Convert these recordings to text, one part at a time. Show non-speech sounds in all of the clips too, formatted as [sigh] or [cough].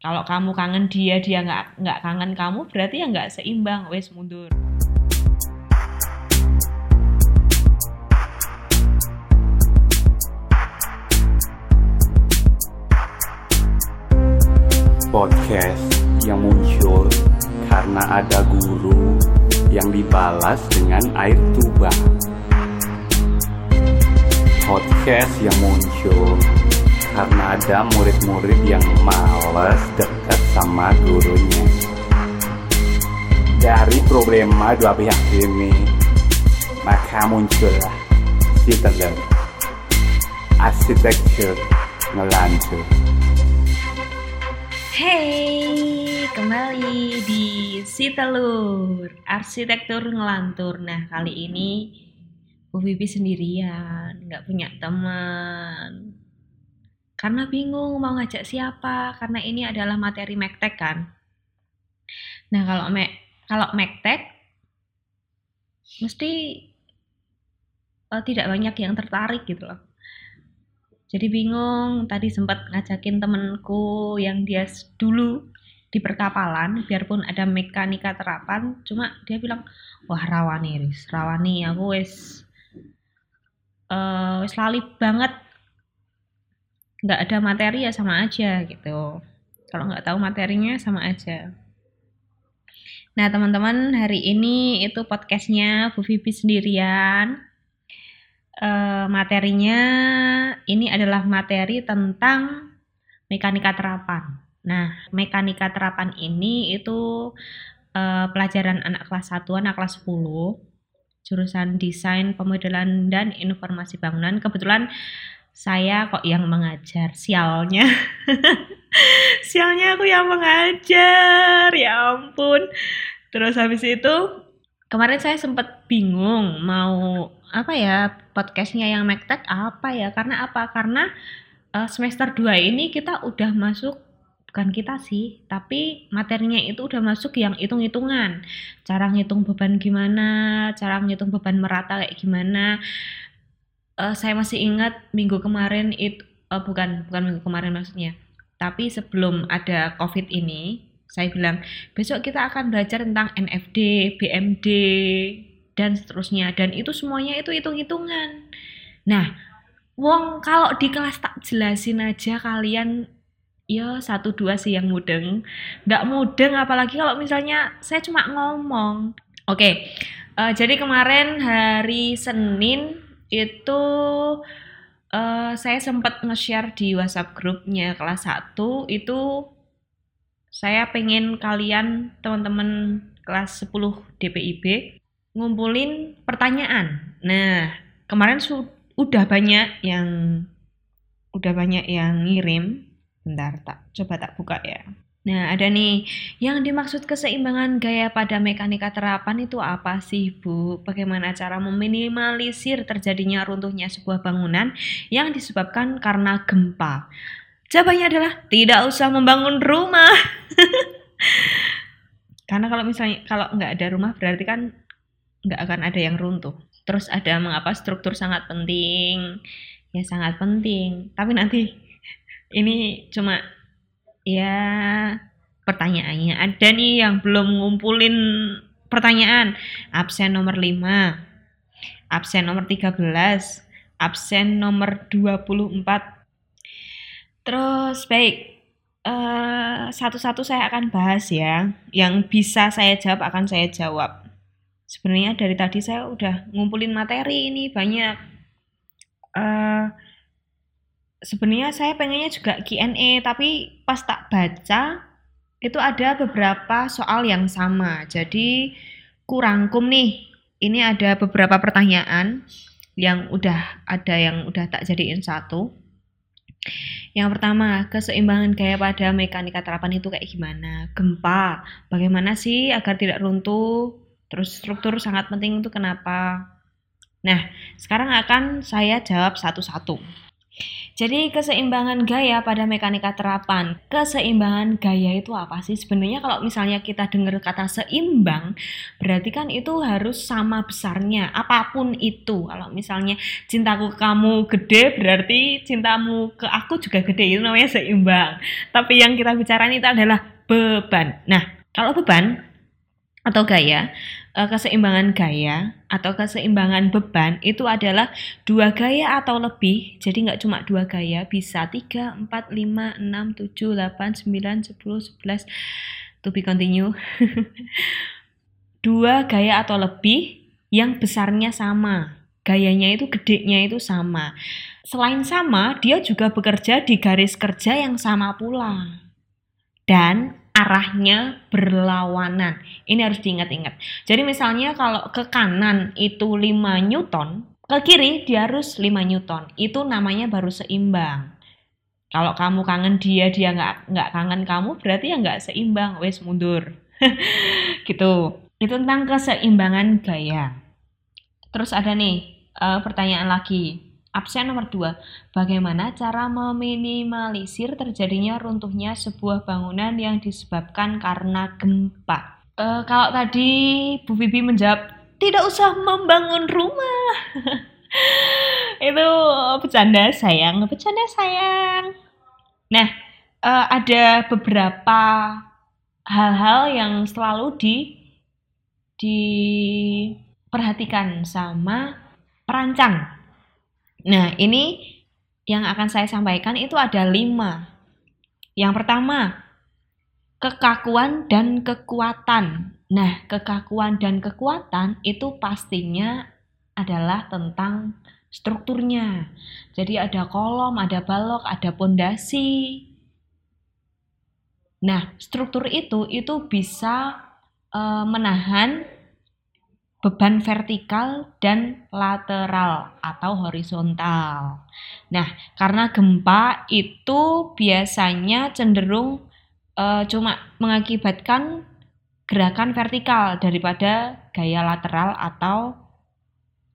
Kalau kamu kangen dia, dia nggak nggak kangen kamu, berarti ya nggak seimbang. Wes mundur. podcast yang muncul karena ada guru yang dibalas dengan air tuba. Podcast yang muncul karena ada murid-murid yang malas dekat sama gurunya. Dari problema dua pihak ini, maka muncullah telur. Arsitektur ngelantur. Hey, kembali di Si Telur, arsitektur ngelantur. Nah, kali ini Bu Bibi sendirian, nggak punya teman. Karena bingung mau ngajak siapa, karena ini adalah materi Mektek kan. Nah, kalau me kalau Mektek mesti uh, tidak banyak yang tertarik gitu loh. Jadi bingung, tadi sempat ngajakin temenku yang dia dulu di perkapalan, biarpun ada mekanika terapan, cuma dia bilang, wah rawani ris, rawani aku wis uh, wis lali banget, nggak ada materi ya sama aja gitu. Kalau nggak tahu materinya sama aja. Nah teman-teman hari ini itu podcastnya Bu Vivi sendirian uh, materinya ini adalah materi tentang mekanika terapan. Nah, mekanika terapan ini itu uh, pelajaran anak kelas 1, anak kelas 10, jurusan desain, pemodelan dan informasi bangunan. Kebetulan saya kok yang mengajar, sialnya. [laughs] sialnya aku yang mengajar, ya ampun. Terus habis itu kemarin saya sempat bingung mau apa ya podcastnya yang Mektek apa ya karena apa karena uh, semester 2 ini kita udah masuk bukan kita sih tapi materinya itu udah masuk yang hitung-hitungan cara ngitung beban gimana cara ngitung beban merata kayak gimana uh, saya masih ingat minggu kemarin itu uh, bukan bukan minggu kemarin maksudnya. Tapi sebelum ada covid ini saya bilang besok kita akan belajar tentang NFD, BMD, dan seterusnya. Dan itu semuanya itu hitung-hitungan. Nah wong kalau di kelas tak jelasin aja kalian ya satu dua sih yang mudeng. Nggak mudeng apalagi kalau misalnya saya cuma ngomong. Oke okay. uh, eh, jadi kemarin hari Senin itu uh, saya sempat nge-share di WhatsApp grupnya kelas 1 itu saya pengen kalian teman-teman kelas 10 DPIB ngumpulin pertanyaan. Nah, kemarin su udah banyak yang udah banyak yang ngirim. Bentar, tak coba tak buka ya. Nah, ada nih yang dimaksud keseimbangan gaya pada mekanika terapan itu apa sih, Bu? Bagaimana cara meminimalisir terjadinya runtuhnya sebuah bangunan yang disebabkan karena gempa? Jawabannya adalah tidak usah membangun rumah. [laughs] Karena kalau misalnya kalau nggak ada rumah berarti kan nggak akan ada yang runtuh. Terus ada mengapa struktur sangat penting, ya sangat penting. Tapi nanti ini cuma ya pertanyaannya. Ada nih yang belum ngumpulin pertanyaan. Absen nomor 5, absen nomor 13, absen nomor 24. Terus baik, uh, satu-satu saya akan bahas ya. Yang bisa saya jawab akan saya jawab sebenarnya dari tadi saya udah ngumpulin materi ini banyak uh, sebenarnya saya pengennya juga Q&A tapi pas tak baca itu ada beberapa soal yang sama jadi kurangkum nih ini ada beberapa pertanyaan yang udah ada yang udah tak jadiin satu yang pertama, keseimbangan gaya pada mekanika terapan itu kayak gimana? Gempa, bagaimana sih agar tidak runtuh? Terus struktur sangat penting itu kenapa? Nah, sekarang akan saya jawab satu-satu. Jadi keseimbangan gaya pada mekanika terapan. Keseimbangan gaya itu apa sih? Sebenarnya kalau misalnya kita dengar kata seimbang, berarti kan itu harus sama besarnya, apa pun itu. Kalau misalnya cintaku ke kamu gede, berarti cintamu ke aku juga gede. Itu namanya seimbang. Tapi yang kita bicarain itu adalah beban. Nah, kalau beban atau gaya, eh, keseimbangan gaya atau keseimbangan beban itu adalah dua gaya atau lebih. Jadi nggak cuma dua gaya, bisa 3, 4, 5, 6, 7, 8, 9, 10, 11. To be continue. [laughs] dua gaya atau lebih yang besarnya sama. Gayanya itu gedenya itu sama. Selain sama, dia juga bekerja di garis kerja yang sama pula. Dan arahnya berlawanan. Ini harus diingat-ingat. Jadi misalnya kalau ke kanan itu 5 Newton, ke kiri dia harus 5 Newton. Itu namanya baru seimbang. Kalau kamu kangen dia, dia nggak nggak kangen kamu, berarti ya nggak seimbang. Wes mundur. [laughs] gitu. Itu tentang keseimbangan gaya. Terus ada nih uh, pertanyaan lagi. Absen nomor 2. Bagaimana cara meminimalisir terjadinya runtuhnya sebuah bangunan yang disebabkan karena gempa? Uh, kalau tadi Bu Bibi menjawab, tidak usah membangun rumah. [laughs] Itu bercanda sayang, bercanda sayang. Nah, uh, ada beberapa hal-hal yang selalu di diperhatikan sama perancang Nah, ini yang akan saya sampaikan itu ada lima. Yang pertama, kekakuan dan kekuatan. Nah, kekakuan dan kekuatan itu pastinya adalah tentang strukturnya. Jadi ada kolom, ada balok, ada pondasi. Nah, struktur itu itu bisa e, menahan beban vertikal dan lateral atau horizontal. Nah, karena gempa itu biasanya cenderung uh, cuma mengakibatkan gerakan vertikal daripada gaya lateral atau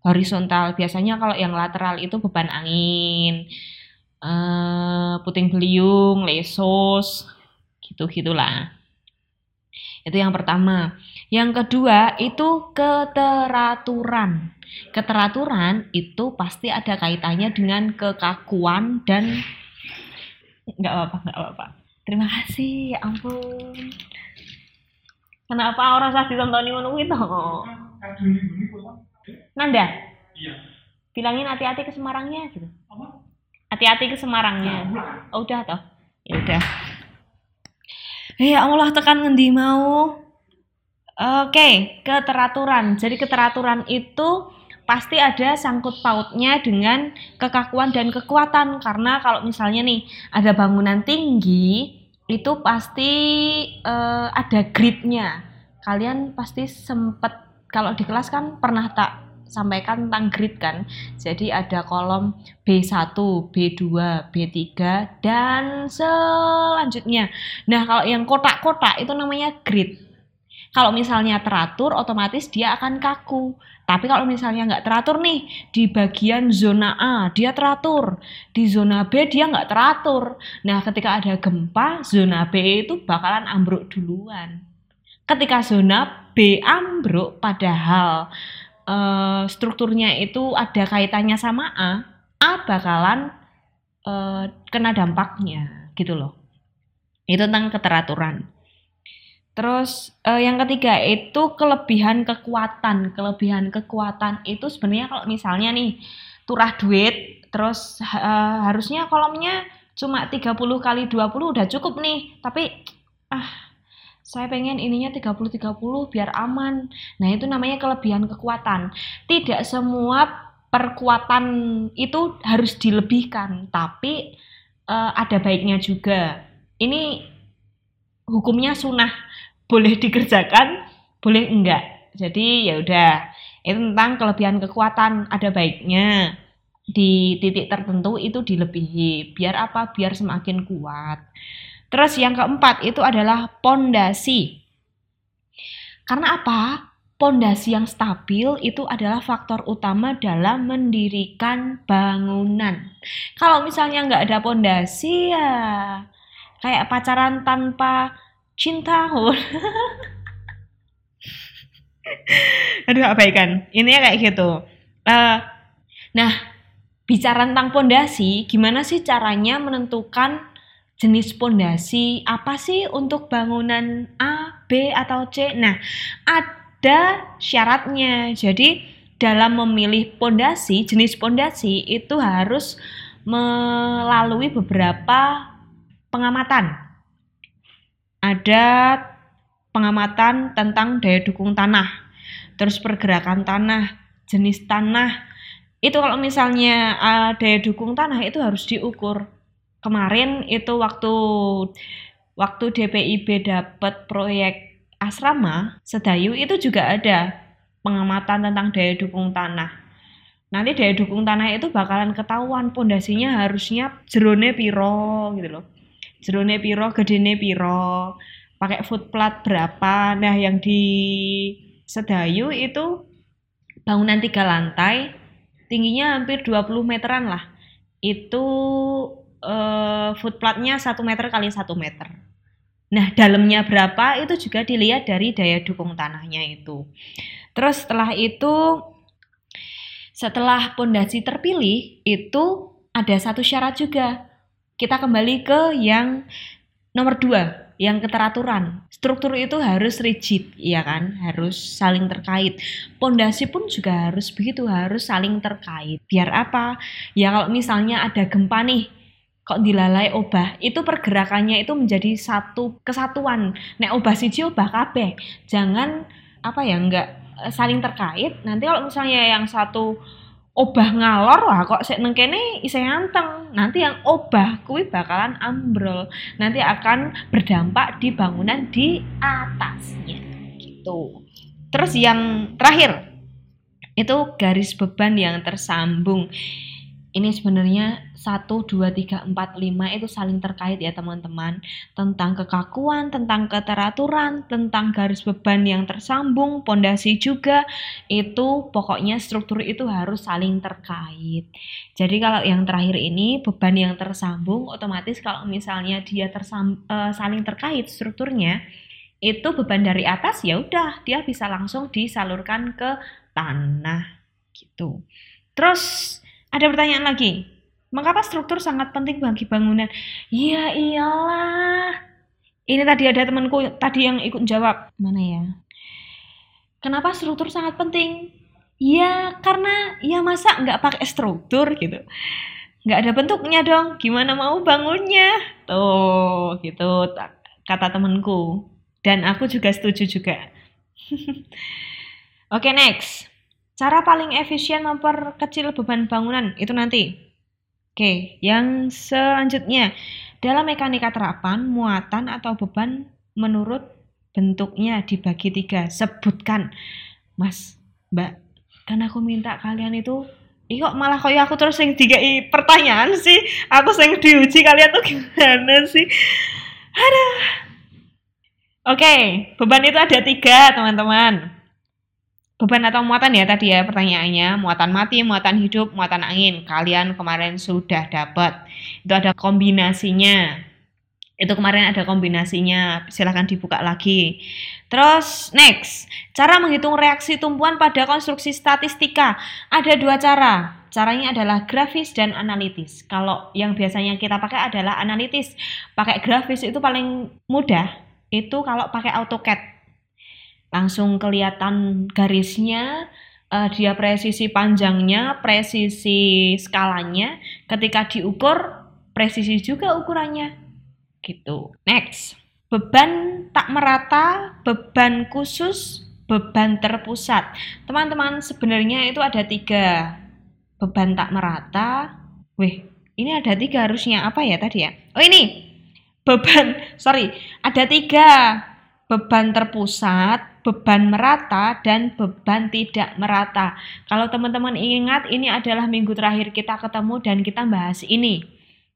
horizontal. Biasanya kalau yang lateral itu beban angin, uh, puting beliung, lesos, gitu-gitulah. Itu yang pertama. Yang kedua itu keteraturan. Keteraturan itu pasti ada kaitannya dengan kekakuan dan nggak apa-apa, nggak apa-apa. Terima kasih, ya ampun. Kenapa orang saya ditontonin ngono itu? Nanda? Iya. Bilangin hati-hati ke Semarangnya gitu. Hati-hati ke Semarangnya. Oh, udah toh. Ya udah. Ya Allah tekan ngendi mau. Oke, keteraturan. Jadi keteraturan itu pasti ada sangkut pautnya dengan kekakuan dan kekuatan. Karena kalau misalnya nih ada bangunan tinggi itu pasti uh, ada gridnya. Kalian pasti sempet kalau di kelas kan pernah tak sampaikan tentang grid kan? Jadi ada kolom B1, B2, B3 dan selanjutnya. Nah kalau yang kotak-kotak itu namanya grid kalau misalnya teratur, otomatis dia akan kaku. Tapi kalau misalnya nggak teratur nih, di bagian zona A dia teratur, di zona B dia nggak teratur. Nah, ketika ada gempa, zona B itu bakalan ambruk duluan. Ketika zona B ambruk, padahal uh, strukturnya itu ada kaitannya sama A, A bakalan uh, kena dampaknya, gitu loh. Itu tentang keteraturan. Terus uh, yang ketiga itu kelebihan kekuatan. Kelebihan kekuatan itu sebenarnya kalau misalnya nih turah duit terus uh, harusnya kolomnya cuma 30 kali 20 udah cukup nih. Tapi ah saya pengen ininya 30 30 biar aman. Nah, itu namanya kelebihan kekuatan. Tidak semua perkuatan itu harus dilebihkan, tapi uh, ada baiknya juga. Ini hukumnya sunnah boleh dikerjakan, boleh enggak. Jadi ya udah, itu tentang kelebihan kekuatan ada baiknya di titik tertentu itu dilebihi. Biar apa? Biar semakin kuat. Terus yang keempat itu adalah pondasi. Karena apa? pondasi yang stabil itu adalah faktor utama dalam mendirikan bangunan. Kalau misalnya nggak ada pondasi ya kayak pacaran tanpa cinta. [laughs] Aduh, abaikan. Ini ya kayak gitu. Uh, nah, bicara tentang pondasi, gimana sih caranya menentukan jenis pondasi apa sih untuk bangunan A, B atau C? Nah, ada syaratnya. Jadi, dalam memilih pondasi, jenis pondasi itu harus melalui beberapa pengamatan. Ada pengamatan tentang daya dukung tanah, terus pergerakan tanah, jenis tanah. Itu kalau misalnya uh, daya dukung tanah itu harus diukur. Kemarin itu waktu waktu DPIB dapat proyek asrama Sedayu itu juga ada pengamatan tentang daya dukung tanah. Nanti daya dukung tanah itu bakalan ketahuan pondasinya harusnya jerone piro gitu loh. Jerone piro, gedene piro pakai footplat berapa. Nah, yang di Sedayu itu bangunan tiga lantai, tingginya hampir 20 meteran lah. Itu uh, footplatnya 1 meter kali 1 meter. Nah, dalamnya berapa itu juga dilihat dari daya dukung tanahnya itu. Terus setelah itu setelah pondasi terpilih itu ada satu syarat juga. Kita kembali ke yang nomor dua yang keteraturan. Struktur itu harus rigid, ya kan? Harus saling terkait. Pondasi pun juga harus begitu, harus saling terkait. Biar apa? Ya kalau misalnya ada gempa nih, kok dilalai obah itu pergerakannya itu menjadi satu kesatuan nek obah siji obah kabeh jangan apa ya enggak eh, saling terkait nanti kalau misalnya yang satu obah ngalor wah kok sik neng kene isih anteng. Nanti yang obah kuwi bakalan ambrol. Nanti akan berdampak di bangunan di atasnya gitu. Terus yang terakhir itu garis beban yang tersambung ini sebenarnya 1, 2, 3, 4, 5 itu saling terkait ya teman-teman tentang kekakuan, tentang keteraturan, tentang garis beban yang tersambung, pondasi juga itu pokoknya struktur itu harus saling terkait. Jadi kalau yang terakhir ini beban yang tersambung otomatis kalau misalnya dia tersam, uh, saling terkait strukturnya itu beban dari atas ya udah dia bisa langsung disalurkan ke tanah gitu. Terus ada pertanyaan lagi. Mengapa struktur sangat penting bagi bangunan? Iya iyalah. Ini tadi ada temanku tadi yang ikut jawab. Mana ya? Kenapa struktur sangat penting? Ya karena ya masa nggak pakai struktur gitu. Nggak ada bentuknya dong. Gimana mau bangunnya? Tuh gitu kata temanku. Dan aku juga setuju juga. [laughs] Oke okay, next. Cara paling efisien memperkecil beban bangunan itu nanti. Oke, yang selanjutnya. Dalam mekanika terapan, muatan atau beban menurut bentuknya dibagi tiga. Sebutkan, Mas, Mbak. Kan aku minta kalian itu Ih kok malah kayak aku terus yang tiga pertanyaan sih? Aku sing diuji kalian tuh gimana sih? Ada Oke, beban itu ada tiga teman-teman beban atau muatan ya tadi ya pertanyaannya. Muatan mati muatan hidup muatan angin. Kalian kemarin sudah dapat. Itu ada kombinasinya. Itu kemarin ada kombinasinya. Silahkan dibuka lagi. Terus next. Cara menghitung reaksi tumpuan pada konstruksi statistika. Ada dua cara. Caranya adalah grafis dan analitis. Kalau yang biasanya kita pakai adalah analitis. Pakai grafis itu paling mudah. Itu kalau pakai AutoCAD langsung kelihatan garisnya, uh, dia presisi panjangnya, presisi skalanya, ketika diukur presisi juga ukurannya. Gitu. Next. Beban tak merata, beban khusus, beban terpusat. Teman-teman, sebenarnya itu ada tiga. Beban tak merata. Wih, ini ada tiga harusnya. Apa ya tadi ya? Oh ini, beban, sorry, ada tiga. Beban terpusat, beban merata dan beban tidak merata. Kalau teman-teman ingat, ini adalah minggu terakhir kita ketemu dan kita bahas ini.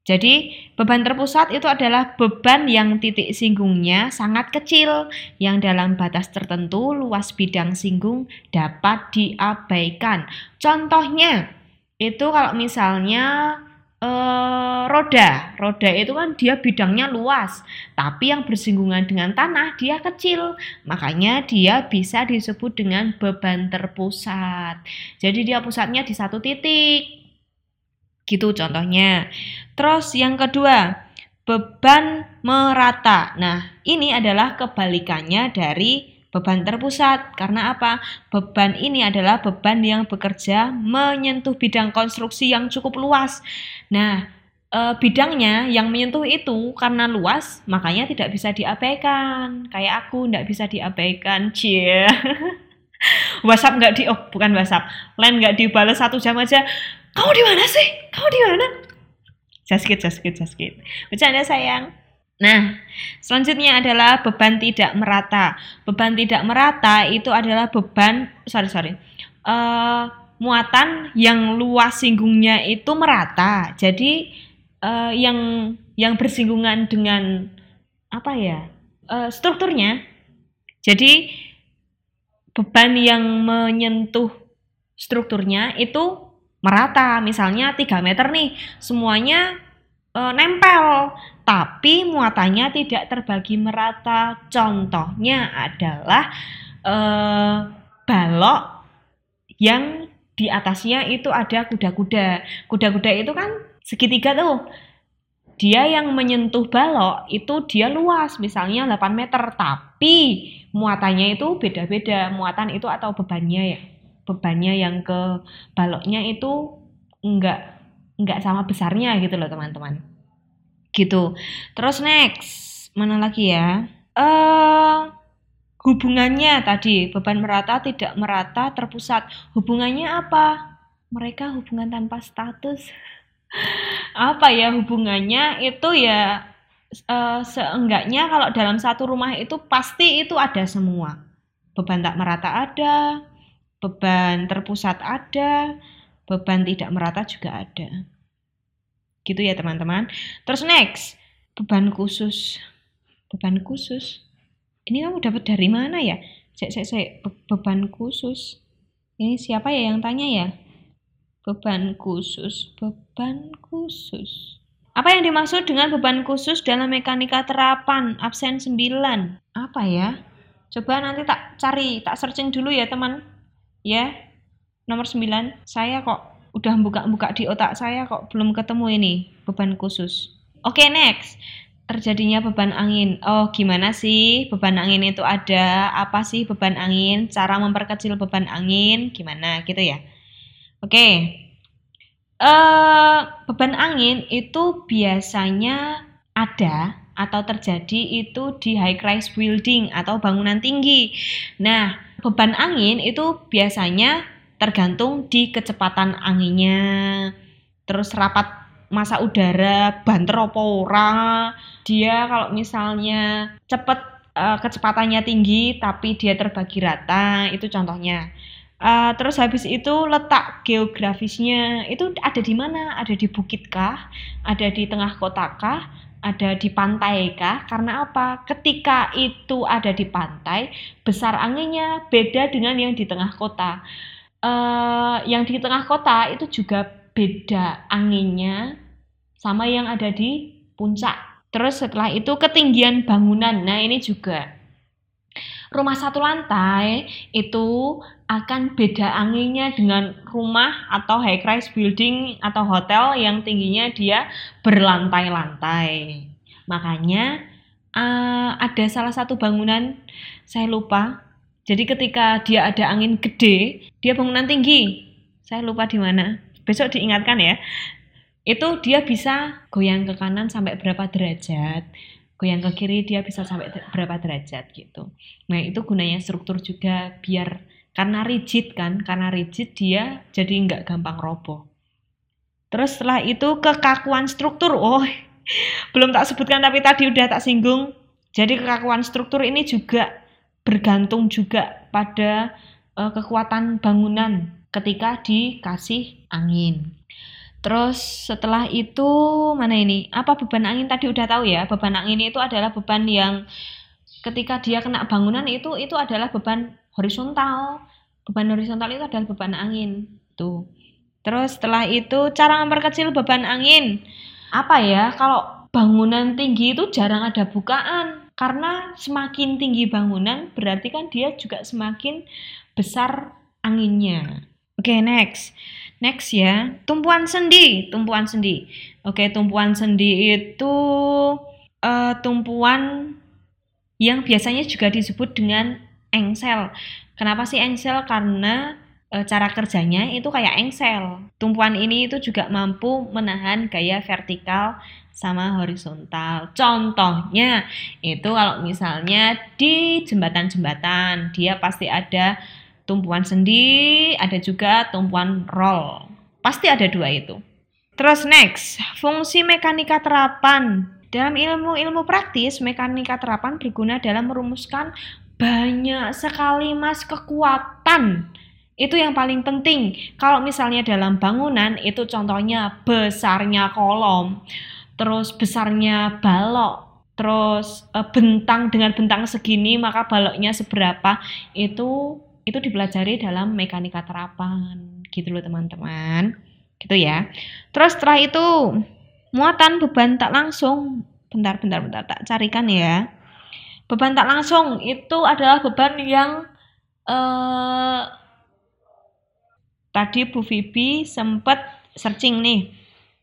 Jadi beban terpusat itu adalah beban yang titik singgungnya sangat kecil yang dalam batas tertentu luas bidang singgung dapat diabaikan. Contohnya itu kalau misalnya eh, roda, roda itu kan dia bidangnya luas, tapi yang bersinggungan dengan tanah dia kecil, makanya dia bisa disebut dengan beban terpusat. Jadi dia pusatnya di satu titik. Gitu contohnya. Terus yang kedua, beban merata. Nah, ini adalah kebalikannya dari beban terpusat. Karena apa? Beban ini adalah beban yang bekerja menyentuh bidang konstruksi yang cukup luas. Nah, e, bidangnya yang menyentuh itu karena luas, makanya tidak bisa diabaikan. Kayak aku tidak bisa diabaikan, cie. [laughs] WhatsApp nggak di, oh bukan WhatsApp, lain nggak dibalas satu jam aja. Kamu di mana sih? Kamu di mana? Kid, just kid. Bercanda sayang. Nah, selanjutnya adalah beban tidak merata. Beban tidak merata itu adalah beban, sorry sorry, uh, muatan yang luas singgungnya itu merata. Jadi uh, yang yang bersinggungan dengan apa ya uh, strukturnya. Jadi beban yang menyentuh strukturnya itu merata. Misalnya 3 meter nih, semuanya e, nempel, tapi muatannya tidak terbagi merata. Contohnya adalah e, balok yang di atasnya itu ada kuda-kuda. Kuda-kuda itu kan segitiga tuh. Dia yang menyentuh balok itu dia luas, misalnya 8 meter, tapi muatannya itu beda-beda. Muatan itu atau bebannya ya bebannya yang ke baloknya itu enggak enggak sama besarnya gitu loh teman-teman. Gitu. Terus next mana lagi ya? Eh uh, hubungannya tadi beban merata tidak merata terpusat. Hubungannya apa? Mereka hubungan tanpa status. [laughs] Apa ya hubungannya? Itu ya uh, seenggaknya kalau dalam satu rumah itu pasti itu ada semua. Beban tak merata ada beban terpusat ada, beban tidak merata juga ada. Gitu ya teman-teman. Terus next, beban khusus. Beban khusus. Ini kamu dapat dari mana ya? Saya, saya, saya, be beban khusus. Ini siapa ya yang tanya ya? Beban khusus, beban khusus. Apa yang dimaksud dengan beban khusus dalam mekanika terapan absen 9? Apa ya? Coba nanti tak cari, tak searching dulu ya teman ya nomor 9 saya kok udah buka-buka di otak saya kok belum ketemu ini beban khusus oke okay, next terjadinya beban angin. Oh, gimana sih beban angin itu ada? Apa sih beban angin? Cara memperkecil beban angin gimana gitu ya? Oke. Okay. Uh, eh, beban angin itu biasanya ada atau terjadi itu di high rise building atau bangunan tinggi. Nah, beban angin itu biasanya tergantung di kecepatan anginnya, terus rapat masa udara, banter apa ora. Dia kalau misalnya cepet uh, kecepatannya tinggi tapi dia terbagi rata, itu contohnya. Uh, terus habis itu letak geografisnya itu ada di mana? Ada di bukit kah? Ada di tengah kota kah? ada di pantai kah? Karena apa? Ketika itu ada di pantai, besar anginnya beda dengan yang di tengah kota. Uh, yang di tengah kota itu juga beda anginnya sama yang ada di puncak. Terus setelah itu ketinggian bangunan. Nah, ini juga rumah satu lantai itu akan beda anginnya dengan rumah atau high rise building atau hotel yang tingginya dia berlantai-lantai. Makanya uh, ada salah satu bangunan saya lupa. Jadi ketika dia ada angin gede, dia bangunan tinggi. Saya lupa di mana. Besok diingatkan ya. Itu dia bisa goyang ke kanan sampai berapa derajat goyang ke kiri dia bisa sampai berapa derajat gitu. Nah itu gunanya struktur juga biar karena rigid kan karena rigid dia jadi nggak gampang roboh terus setelah itu kekakuan struktur oh [laughs] belum tak sebutkan tapi tadi udah tak singgung jadi kekakuan struktur ini juga bergantung juga pada uh, kekuatan bangunan ketika dikasih angin Terus setelah itu mana ini? Apa beban angin tadi udah tahu ya? Beban angin itu adalah beban yang ketika dia kena bangunan itu itu adalah beban horizontal. Beban horizontal itu adalah beban angin. Tuh. Terus setelah itu cara memperkecil beban angin. Apa ya? Kalau bangunan tinggi itu jarang ada bukaan karena semakin tinggi bangunan berarti kan dia juga semakin besar anginnya. Oke, okay, next. Next ya, tumpuan sendi, tumpuan sendi. Oke, tumpuan sendi itu uh, tumpuan yang biasanya juga disebut dengan engsel. Kenapa sih engsel? Karena cara kerjanya itu kayak engsel. Tumpuan ini itu juga mampu menahan gaya vertikal sama horizontal. Contohnya itu kalau misalnya di jembatan-jembatan dia pasti ada tumpuan sendi, ada juga tumpuan roll. Pasti ada dua itu. Terus next, fungsi mekanika terapan. Dalam ilmu-ilmu praktis, mekanika terapan berguna dalam merumuskan banyak sekali mas kekuatan. Itu yang paling penting. Kalau misalnya dalam bangunan, itu contohnya besarnya kolom, terus besarnya balok, terus e, bentang dengan bentang segini, maka baloknya seberapa, itu itu dipelajari dalam mekanika terapan. Gitu loh teman-teman. Gitu ya. Terus setelah itu muatan beban tak langsung. Bentar bentar bentar tak carikan ya. Beban tak langsung itu adalah beban yang eh, tadi Bu Vivi sempat searching nih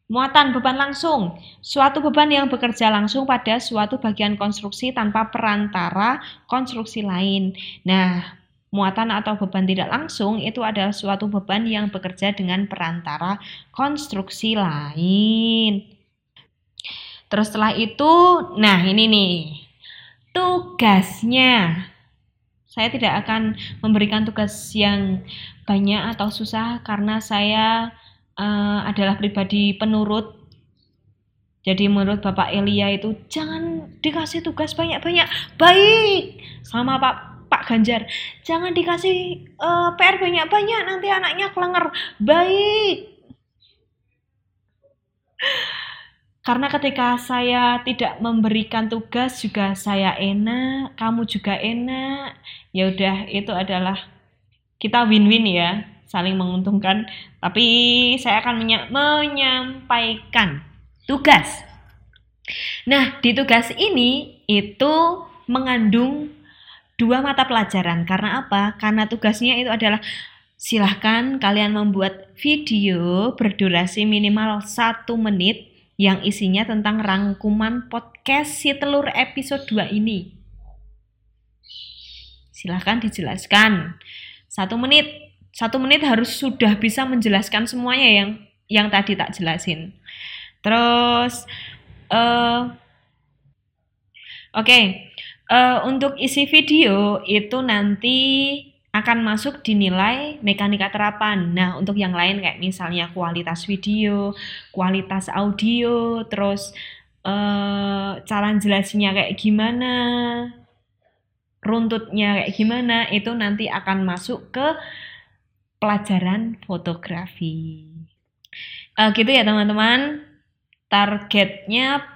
Muatan beban langsung, suatu beban yang bekerja langsung pada suatu bagian konstruksi tanpa perantara konstruksi lain. Nah, muatan atau beban tidak langsung itu adalah suatu beban yang bekerja dengan perantara konstruksi lain. Terus setelah itu, nah ini nih, tugasnya. Saya tidak akan memberikan tugas yang banyak atau susah karena saya uh, adalah pribadi penurut. Jadi menurut Bapak Elia itu jangan dikasih tugas banyak-banyak. Baik sama Pak Pak Ganjar, jangan dikasih uh, eh, PR banyak-banyak nanti anaknya kelenger. Baik. Karena ketika saya tidak memberikan tugas juga saya enak, kamu juga enak. Ya udah itu adalah kita win-win ya, saling menguntungkan. Tapi saya akan menyampaikan tugas. Nah, di tugas ini itu mengandung dua mata pelajaran. Karena apa? Karena tugasnya itu adalah silahkan kalian membuat video berdurasi minimal satu menit yang isinya tentang rangkuman podcast si telur episode 2 ini. Silahkan dijelaskan. Satu menit. Satu menit harus sudah bisa menjelaskan semuanya yang yang tadi tak jelasin. Terus, uh, oke, okay. Uh, untuk isi video itu nanti akan masuk dinilai mekanika terapan. Nah, untuk yang lain kayak misalnya kualitas video, kualitas audio, terus uh, cara jelasnya kayak gimana, runtutnya kayak gimana, itu nanti akan masuk ke pelajaran fotografi. Uh, gitu ya teman-teman. Targetnya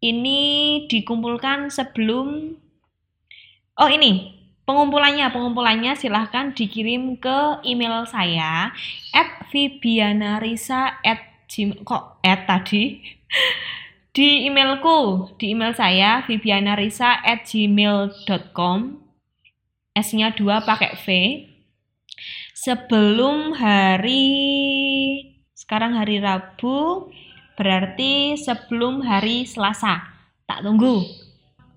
ini dikumpulkan sebelum Oh ini, pengumpulannya, pengumpulannya silahkan dikirim ke email saya at vibianarisa at gmail, kok at tadi? Di emailku, di email saya vibianarisa at gmail.com S-nya 2 pakai V. Sebelum hari sekarang hari Rabu berarti sebelum hari Selasa. Tak tunggu.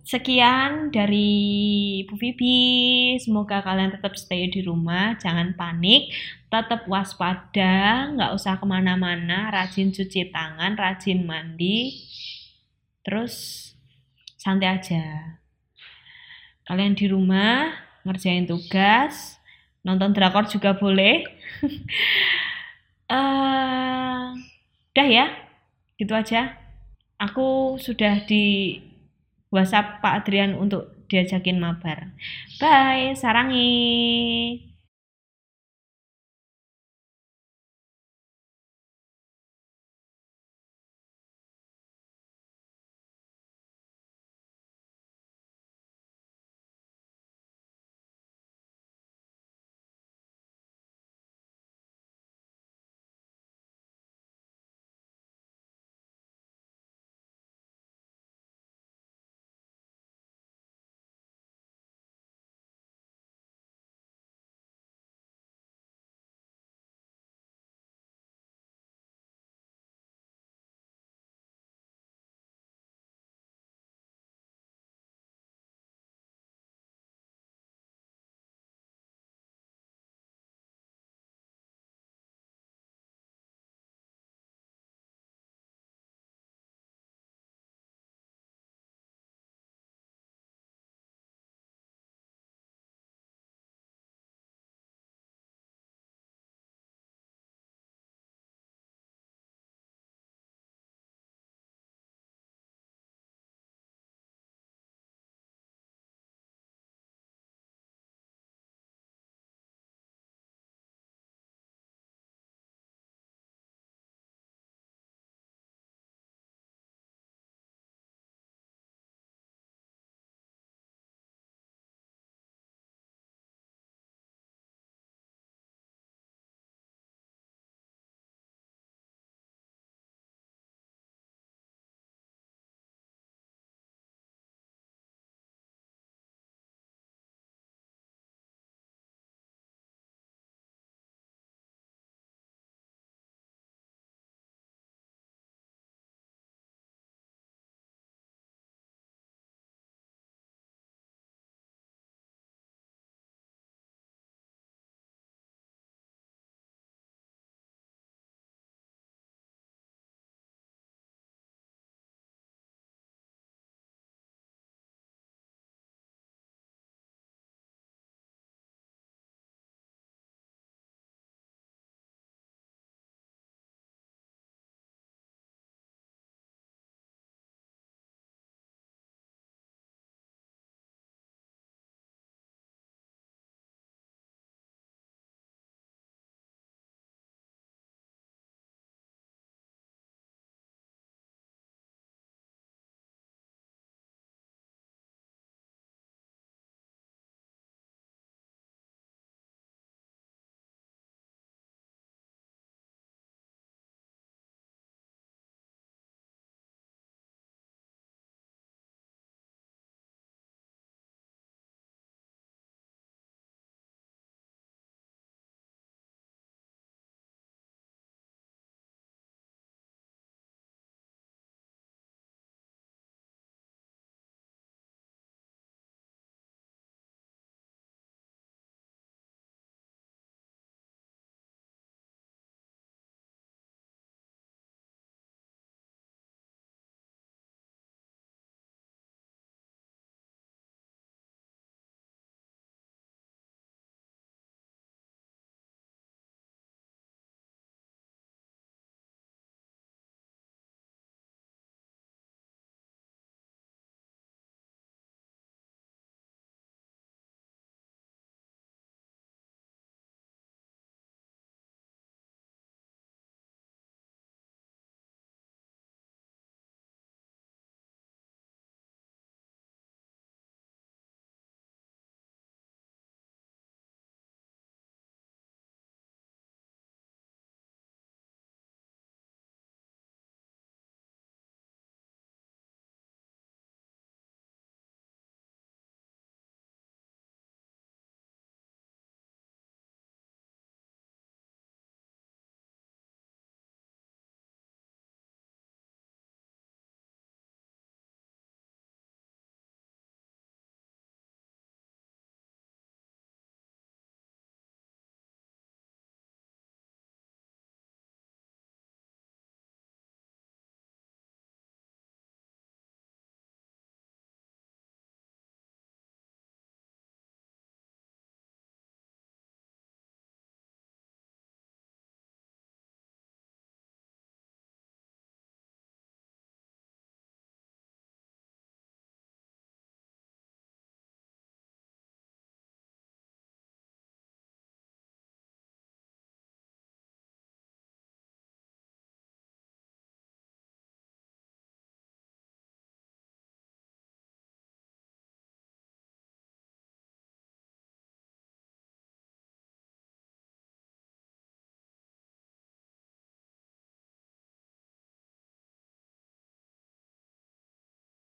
Sekian dari Bu Vivi. Semoga kalian tetap stay di rumah, jangan panik, tetap waspada, nggak usah ke mana-mana, rajin cuci tangan, rajin mandi, terus santai aja. Kalian di rumah ngerjain tugas, nonton drakor juga boleh. uh, [laughs] udah ya, gitu aja. Aku sudah di WhatsApp Pak Adrian untuk diajakin mabar. Bye, sarangi.